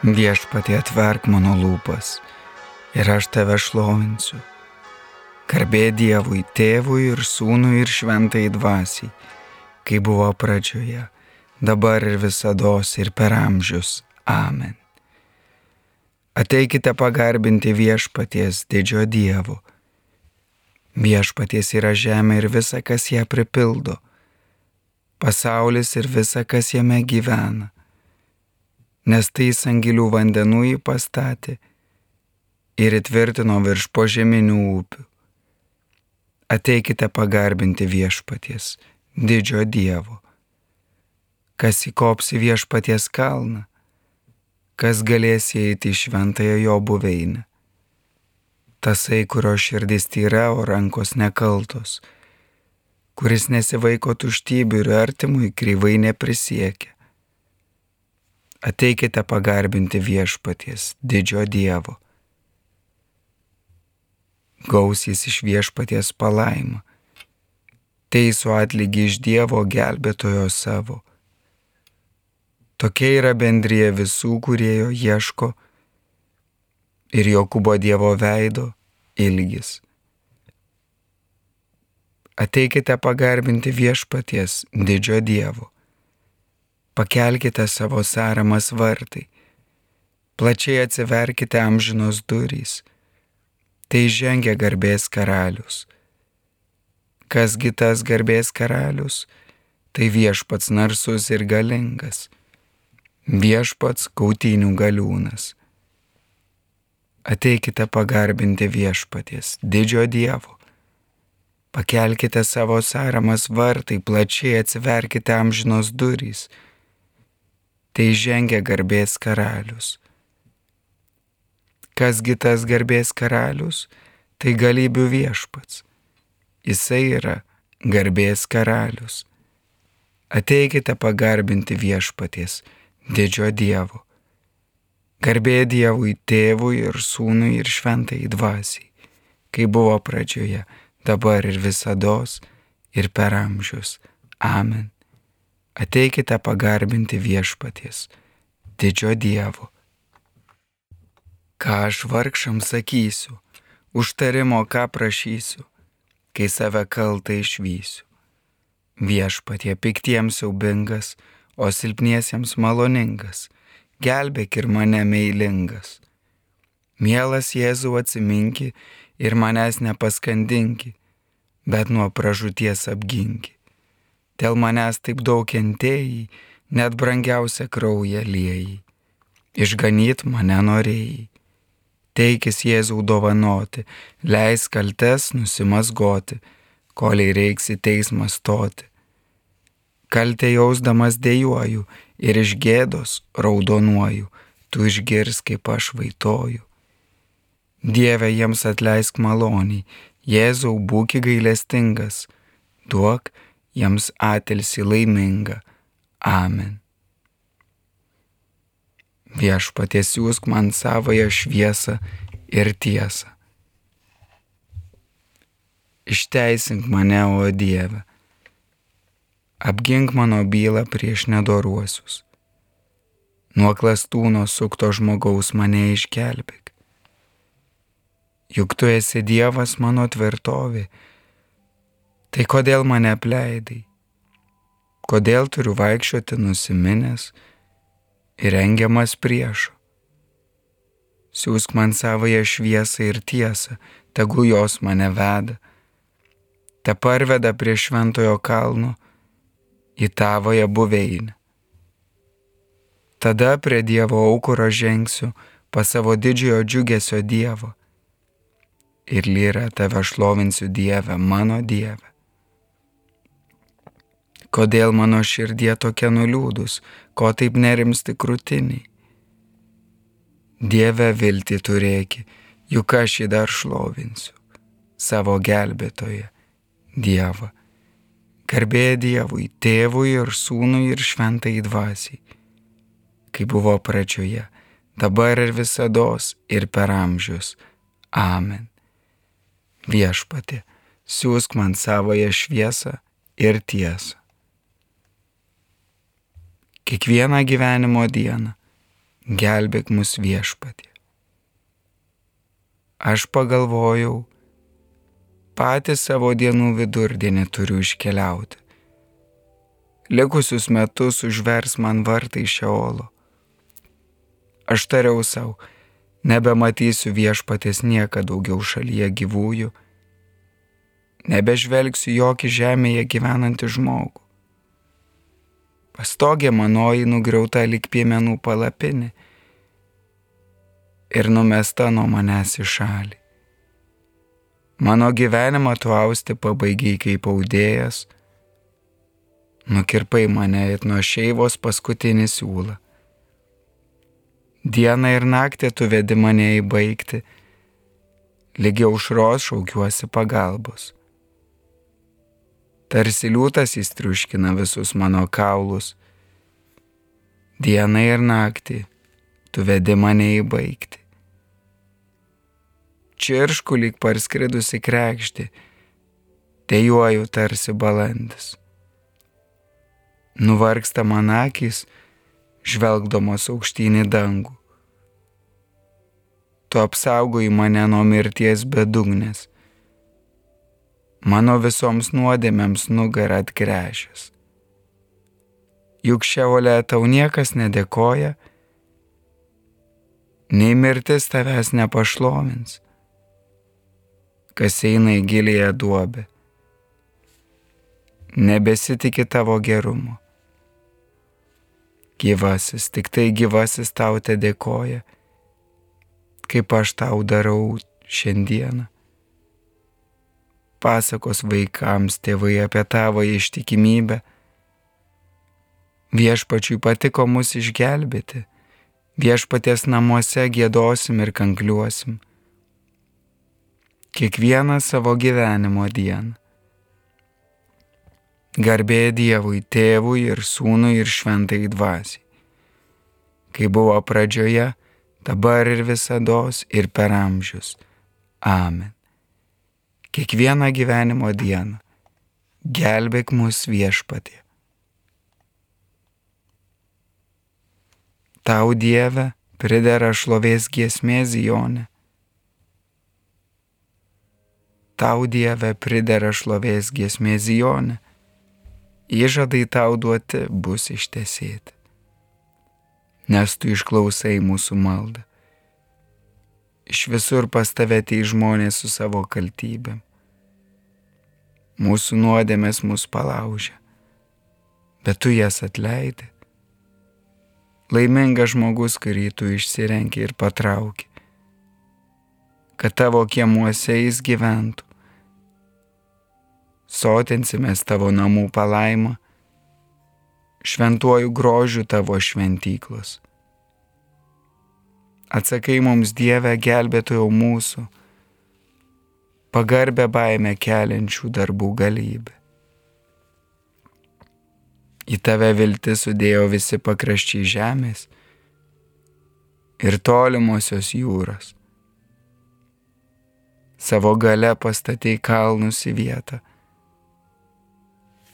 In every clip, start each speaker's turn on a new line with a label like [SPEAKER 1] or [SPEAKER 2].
[SPEAKER 1] Viešpatie atverk mano lūpas ir aš tave šlovinsiu. Garbė Dievui, tėvui ir sūnui ir šventai dvasiai, kai buvo pradžioje, dabar ir visada ir per amžius. Amen. Ateikite pagarbinti viešpaties didžio Dievo. Viešpaties yra žemė ir visa, kas ją pripildo, pasaulis ir visa, kas jame gyvena nes tai sangilių vandenų jį pastatė ir įtvirtino virš požeminių upių. Ateikite pagarbinti viešpaties, didžio Dievo. Kas įkops į viešpaties kalną, kas galės įeiti į šventąją jo buveinę. Tasai, kurio širdis tyra, o rankos nekaltos, kuris nesivaiko tuštybių ir artimui kryvai neprisiekia ateikite pagarbinti viešpaties, didžio Dievo. Gausys iš viešpaties palaima, teisų atlygį iš Dievo gelbėtojo savo. Tokia yra bendrija visų, kurie jo ieško ir Jokūbo Dievo veido ilgis. Ateikite pagarbinti viešpaties, didžio Dievo pakelkite savo sąramas vartai, plačiai atsiverkite amžinos durys, tai žengia garbės karalius. Kasgi tas garbės karalius, tai viešpats narsus ir galingas, viešpats kautinių galiūnas. Ateikite pagarbinti viešpaties, didžio Dievo. Pakelkite savo sąramas vartai, plačiai atsiverkite amžinos durys, tai žengia garbės karalius. Kasgi tas garbės karalius, tai galybių viešpats. Jisai yra garbės karalius. Ateikite pagarbinti viešpaties, didžio Dievo. Garbė Dievui tėvui ir sūnui ir šventai dvasiai, kai buvo pradžioje, dabar ir visada ir per amžius. Amen ateikite pagarbinti viešpaties, didžio Dievo. Ką aš vargšam sakysiu, užtarimo ką prašysiu, kai save kaltą išvysiu. Viešpatie piktiems siaubingas, o silpniesiems maloningas, gelbėk ir mane meilingas. Mielas Jėzau atsiminki ir manęs nepaskandinki, bet nuo pražūties apginki dėl manęs taip daug kentėjai, net brangiausia krauja liejai. Išganyt mane norėjai. Teikis Jėzau dovanoti, leis kaltes nusimasgoti, koliai reiks į teismą stoti. Kaltė jausdamas dėjuoju ir iš gėdos raudonuoju, tu išgirs, kaip aš vaitoju. Dieve jiems atleisk maloniai, Jėzau būki gailestingas, duok, jiems atilsi laiminga. Amen. Viešpaties siūsk man savoją šviesą ir tiesą. Išteisink mane, o Dieve. Apgink mano bylą prieš nedoruosius. Nuo klastūno sukto žmogaus mane išgelbėk. Juk tu esi Dievas mano tvirtovė Tai kodėl mane apleidai? Kodėl turiu vaikščioti nusiminęs ir rengiamas priešo? Siūsk man savoje šviesą ir tiesą, tegu jos mane veda. Te parveda prie šventojo kalno į tavoje buveinę. Tada prie Dievo aukuro žengsiu pas savo didžiojo džiugesio Dievo. Ir lyra tave šlovinsiu Dievę, mano Dievę. Kodėl mano širdie tokia nuliūdus, ko taip nerimsti krūtiniai? Dieve vilti turėki, juk aš jį dar šlovinsiu, savo gelbėtoje, Dievą. Garbė Dievui, tėvui ir sūnui ir šventai dvasiai, kai buvo pradžioje, dabar ir visada ir per amžius. Amen. Viešpatė, siūsk man savoje šviesą ir tiesą kiekvieną gyvenimo dieną gelbėk mus viešpatė. Aš pagalvojau, patį savo dienų vidurdienį turiu iškeliauti. Likusius metus užvers man vartai šeolo. Aš tariau savo, nebematysiu viešpatės niekada daugiau šalyje gyvųjų, nebežvelgsiu jokį žemėje gyvenantį žmogų. Pastogė manoji nugriauta lik piemenų palapinė ir numesta nuo manęs į šalį. Mano gyvenimą tu austi pabaigiai kaip audėjas, nukirpai mane it nuo šeivos paskutinį siūlą. Dieną ir naktį tu vedi mane įbaigti, lygiai užros šaukiuosi pagalbos. Tarsi liūtas įstriuškina visus mano kaulus. Dieną ir naktį tu vedi mane įbaigti čiršku lyg parskridusi krekšti, tejuoju tarsi balandis. Nuvargsta man akis, žvelgdamos aukštynį dangų. Tu apsaugoji mane nuo mirties bedugnės, mano visoms nuodėmėms nugarą atgręžęs. Juk šiaulė tau niekas nedėkoja, nei mirtis tavęs nepašlovins kas eina į gilėje duobę. Nebesitikė tavo gerumo. Gyvasis, tik tai gyvasis tau te dėkoja, kaip aš tau darau šiandieną. Pasakos vaikams tėvai apie tavo ištikimybę. Viešpačiui patiko mus išgelbėti, viešpaties namuose gėdosim ir kankliuosim kiekvieną savo gyvenimo dieną. Garbė Dievui, tėvui ir sūnui ir šventai dvasiai. Kai buvo pradžioje, dabar ir visada ir per amžius. Amen. Kiekvieną gyvenimo dieną gelbėk mus viešpatė. Tau Dieve pridera šlovės giesmė Zionė tau Dieve pridera šlovės giesmė Zionė, įžadai tau duoti bus ištesėti, nes tu išklausai mūsų maldą. Iš visur pas tave tai žmonės su savo kaltybėm. Mūsų nuodėmės mus palaužia, bet tu jas atleidai. Laimingas žmogus, kurį tu išsirenki ir patrauki, kad tavo kiemuose jis gyventų sotinsimės tavo namų palaimą, šventuoju grožiu tavo šventyklos. Atsakai mums Dievę gelbėtojo mūsų, pagarbę baimę keliančių darbų galybę. Į tave vilti sudėjo visi pakraščiai žemės ir tolimosios jūros. Savo gale pastatei kalnus į vietą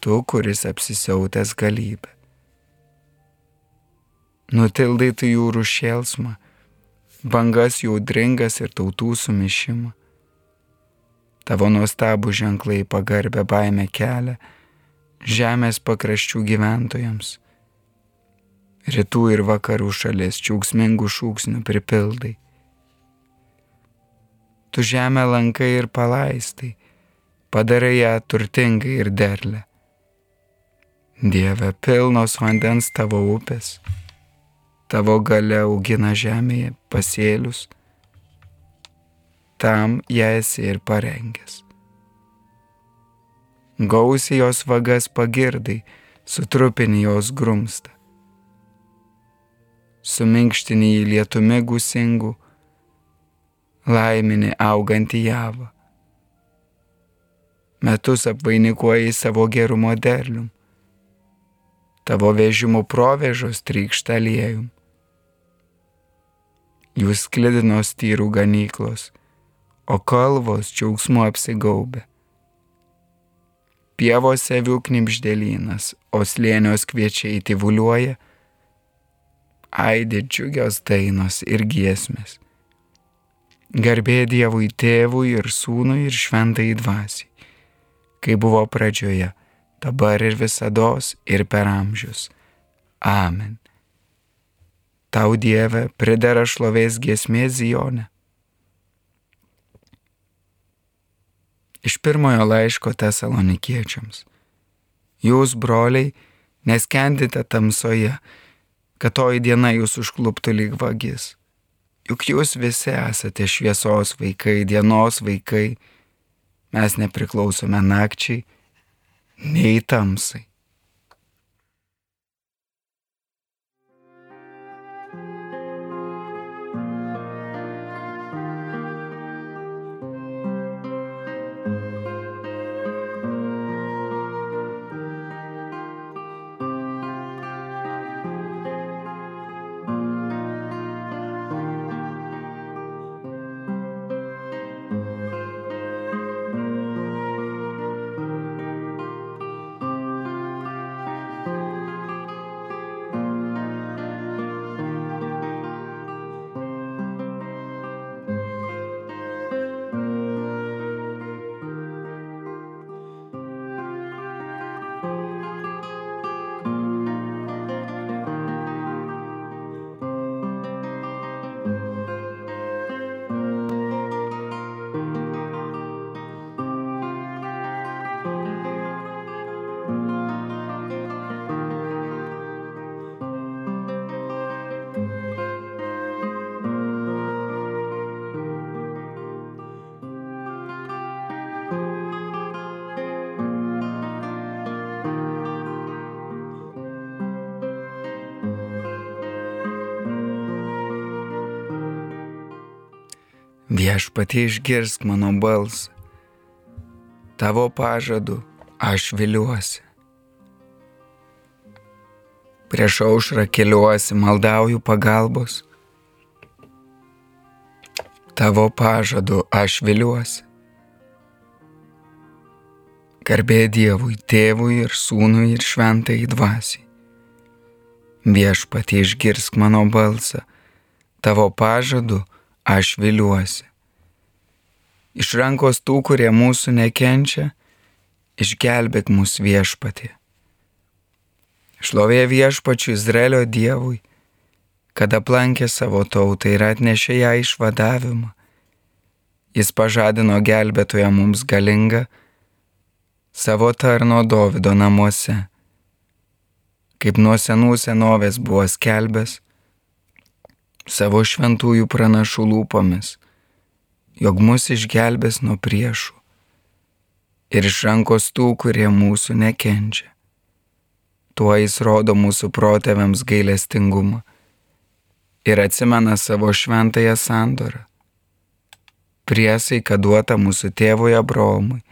[SPEAKER 1] tu, kuris apsisiautęs galybę. Nutildai tu jūrų šėlsmą, bangas jaudringas ir tautų sumišimą. Tavo nuostabų ženklai pagarbę baimę kelia žemės pakraščių gyventojams. Rytų ir vakarų šalies čiaugsmingų šūksnių pripildai. Tu žemę lankai ir palaistai, padarai ją turtingai ir derlę Dieve, pilnos vandens tavo upės, tavo gale augina žemėje pasėlius, tam ją esi ir parengęs. Gausiai jos vagas pagirdai, sutrupini jos grumstą. Suminkštini į lietumi gusingų, laimini augantį javą. Metus apvainikuoji savo gerumo derlium tavo vežimų provežos trykšta aliejum. Jūs sklidinos tyrų ganyklos, o kalvos džiaugsmu apsigaubė. Pievose avių knipždėlynas, o slėnios kviečiai tyvuliuoja, aidė džiugios dainos ir giesmės. Garbė Dievui tėvui ir sūnui ir šventai dvasiai, kai buvo pradžioje, dabar ir visada ir per amžius. Amen. Tau Dieve pridera šlovės giesmė Zijone. Iš pirmojo laiško tesalonikiečiams. Jūs, broliai, neskendite tamsoje, kad toji diena jūs užkluptų lyg vagis. Juk jūs visi esate šviesos vaikai, dienos vaikai, mes nepriklausome nakčiai, nei tamsai. Viešpatie išgirsk mano balsą. Tavo pažadu aš viliuosi. Prieš aušrą keliuosi, maldauju pagalbos. Tavo pažadu aš viliuosi. Garbė Dievui, tėvui ir sūnui ir šventai dvasiai. Viešpatie išgirsk mano balsą. Tavo pažadu aš viliuosi. Iš rankos tų, kurie mūsų nekenčia, išgelbėk mūsų viešpatį. Šlovė viešpačiu Izraelio Dievui, kad aplankė savo tautą ir atnešė ją išvadavimą. Jis pažadino gelbėtoją mums galingą savo tarno Dovido namuose. Kaip nuo senų senovės buvo skelbęs, savo šventųjų pranašų lūpomis, jog mus išgelbės nuo priešų ir iš rankos tų, kurie mūsų nekenčia. Tuo jis rodo mūsų protėviams gailestingumą ir atsimena savo šventąją sandorą. Priesai, kad duota mūsų tėvui Abraomui,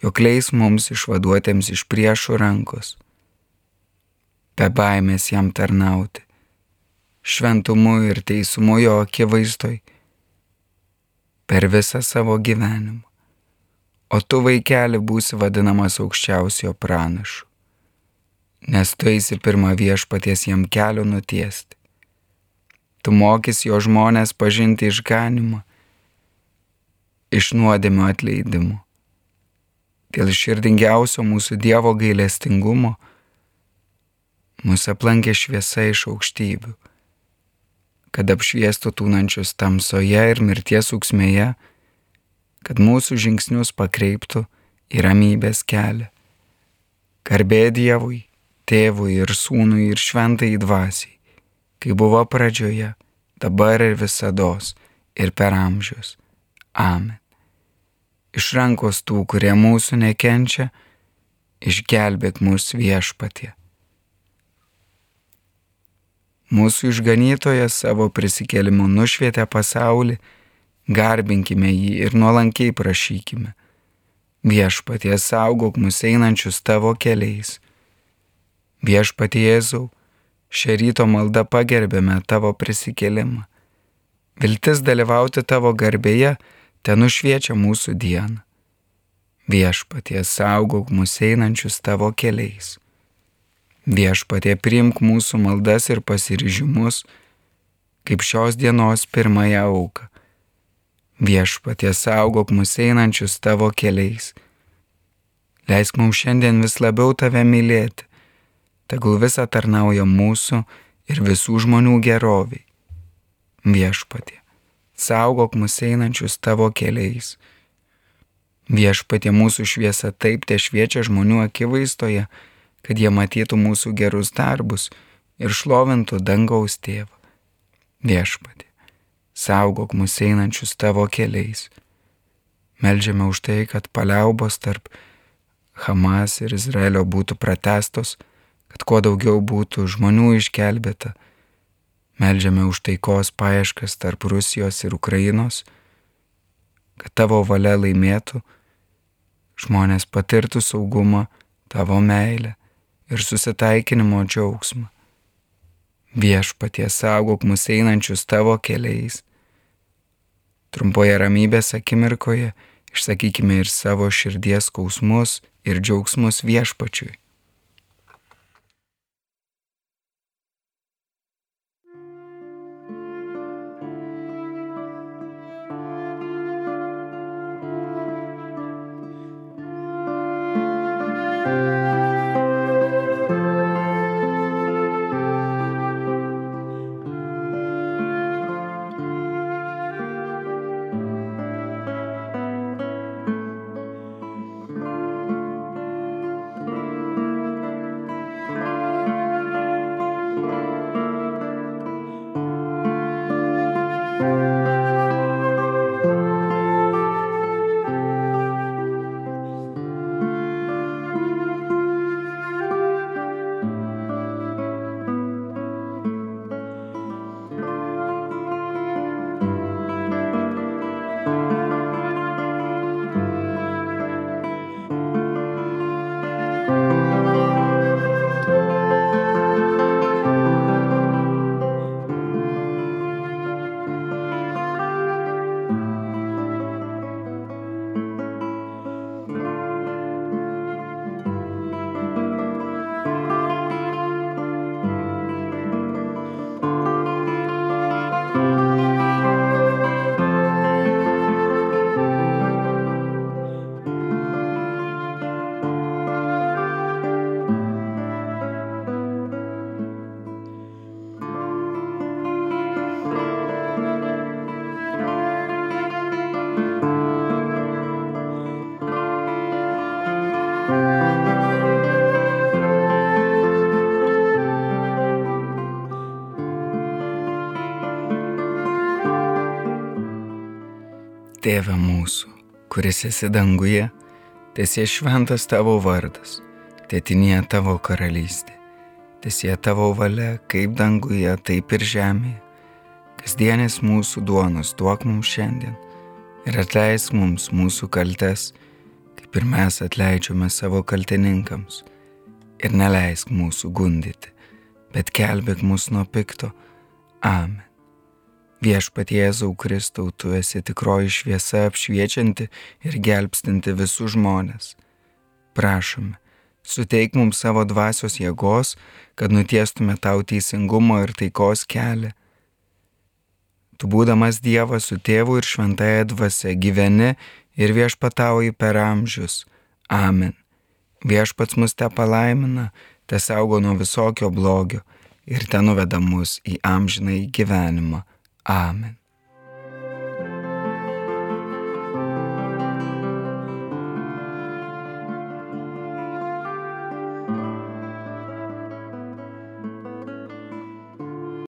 [SPEAKER 1] jog leis mums išvaduotėms iš priešų rankos, be baimės jam tarnauti šventumu ir teisumu jo akivaizdoj per visą savo gyvenimą. O tu vaikeli būsi vadinamas aukščiausiojo pranašu, nes tu eisi pirmą viešpaties jam kelių nutiesti. Tu mokys jo žmonės pažinti išganimą, iš nuodėmio atleidimo. Dėl širdingiausio mūsų Dievo gailestingumo mūsų aplankė šviesa iš aukštybių kad apšviestų tūnančius tamsoje ir mirties auksmėje, kad mūsų žingsnius pakreiptų į ramybės kelią. Garbė Dievui, tėvui ir sūnui ir šventai dvasiai, kai buvo pradžioje, dabar ir visada ir per amžius. Amen. Iš rankos tų, kurie mūsų nekenčia, išgelbėk mūsų viešpatie. Mūsų išganytojas savo prisikėlimu nušvietė pasaulį, garbinkime jį ir nuolankiai prašykime. Viešpatie saugok mus einančius tavo keliais. Viešpatie Jėzau, šią ryto maldą pagerbėme tavo prisikėlimą. Viltis dalyvauti tavo garbėje ten nušviečia mūsų dieną. Viešpatie saugok mus einančius tavo keliais. Viešpatie priimk mūsų maldas ir pasiryžimus, kaip šios dienos pirmąją auką. Viešpatie saugok mus einančius tavo keliais. Leisk mums šiandien vis labiau tave mylėti, tegul visa tarnauja mūsų ir visų žmonių geroviai. Viešpatie, saugok mus einančius tavo keliais. Viešpatie mūsų šviesa taip te šviečia žmonių akivaizdoje, kad jie matytų mūsų gerus darbus ir šlovintų dangaus tėvą. Viešpatie, saugok mus einančius tavo keliais. Meldžiame už tai, kad paliaubos tarp Hamas ir Izraelio būtų pratestos, kad kuo daugiau būtų žmonių išgelbėta. Meldžiame už taikos paieškas tarp Rusijos ir Ukrainos, kad tavo valia laimėtų, žmonės patirtų saugumą, tavo meilę ir susitaikinimo džiaugsmą. Viešpatie saugok mus einančius tavo keliais. Trumpoje ramybės akimirkoje išsakykime ir savo širdies skausmus ir džiaugsmus viešpačiui. Tėve mūsų, kuris esi danguje, tiesie šventas tavo vardas, tėtinė tavo karalystė, tiesie tavo valia, kaip danguje, taip ir žemėje. Kasdienės mūsų duonos duok mums šiandien ir atleisk mums mūsų kaltes, kaip ir mes atleidžiame savo kaltininkams. Ir neleisk mūsų gundyti, bet kelbėk mus nuo pikto. Amen. Viešpatie Jėzau Kristau, tu esi tikroji šviesa apšviečianti ir gelbstinti visus žmonės. Prašome, suteik mums savo dvasios jėgos, kad nutiestume tau teisingumo ir taikos kelią. Tu būdamas Dievas su tėvu ir šventąją dvasę gyveni ir viešpatauji per amžius. Amen. Viešpats mus te palaimina, te saugo nuo visokio blogio ir te nuveda mus į amžinai gyvenimą. Amen.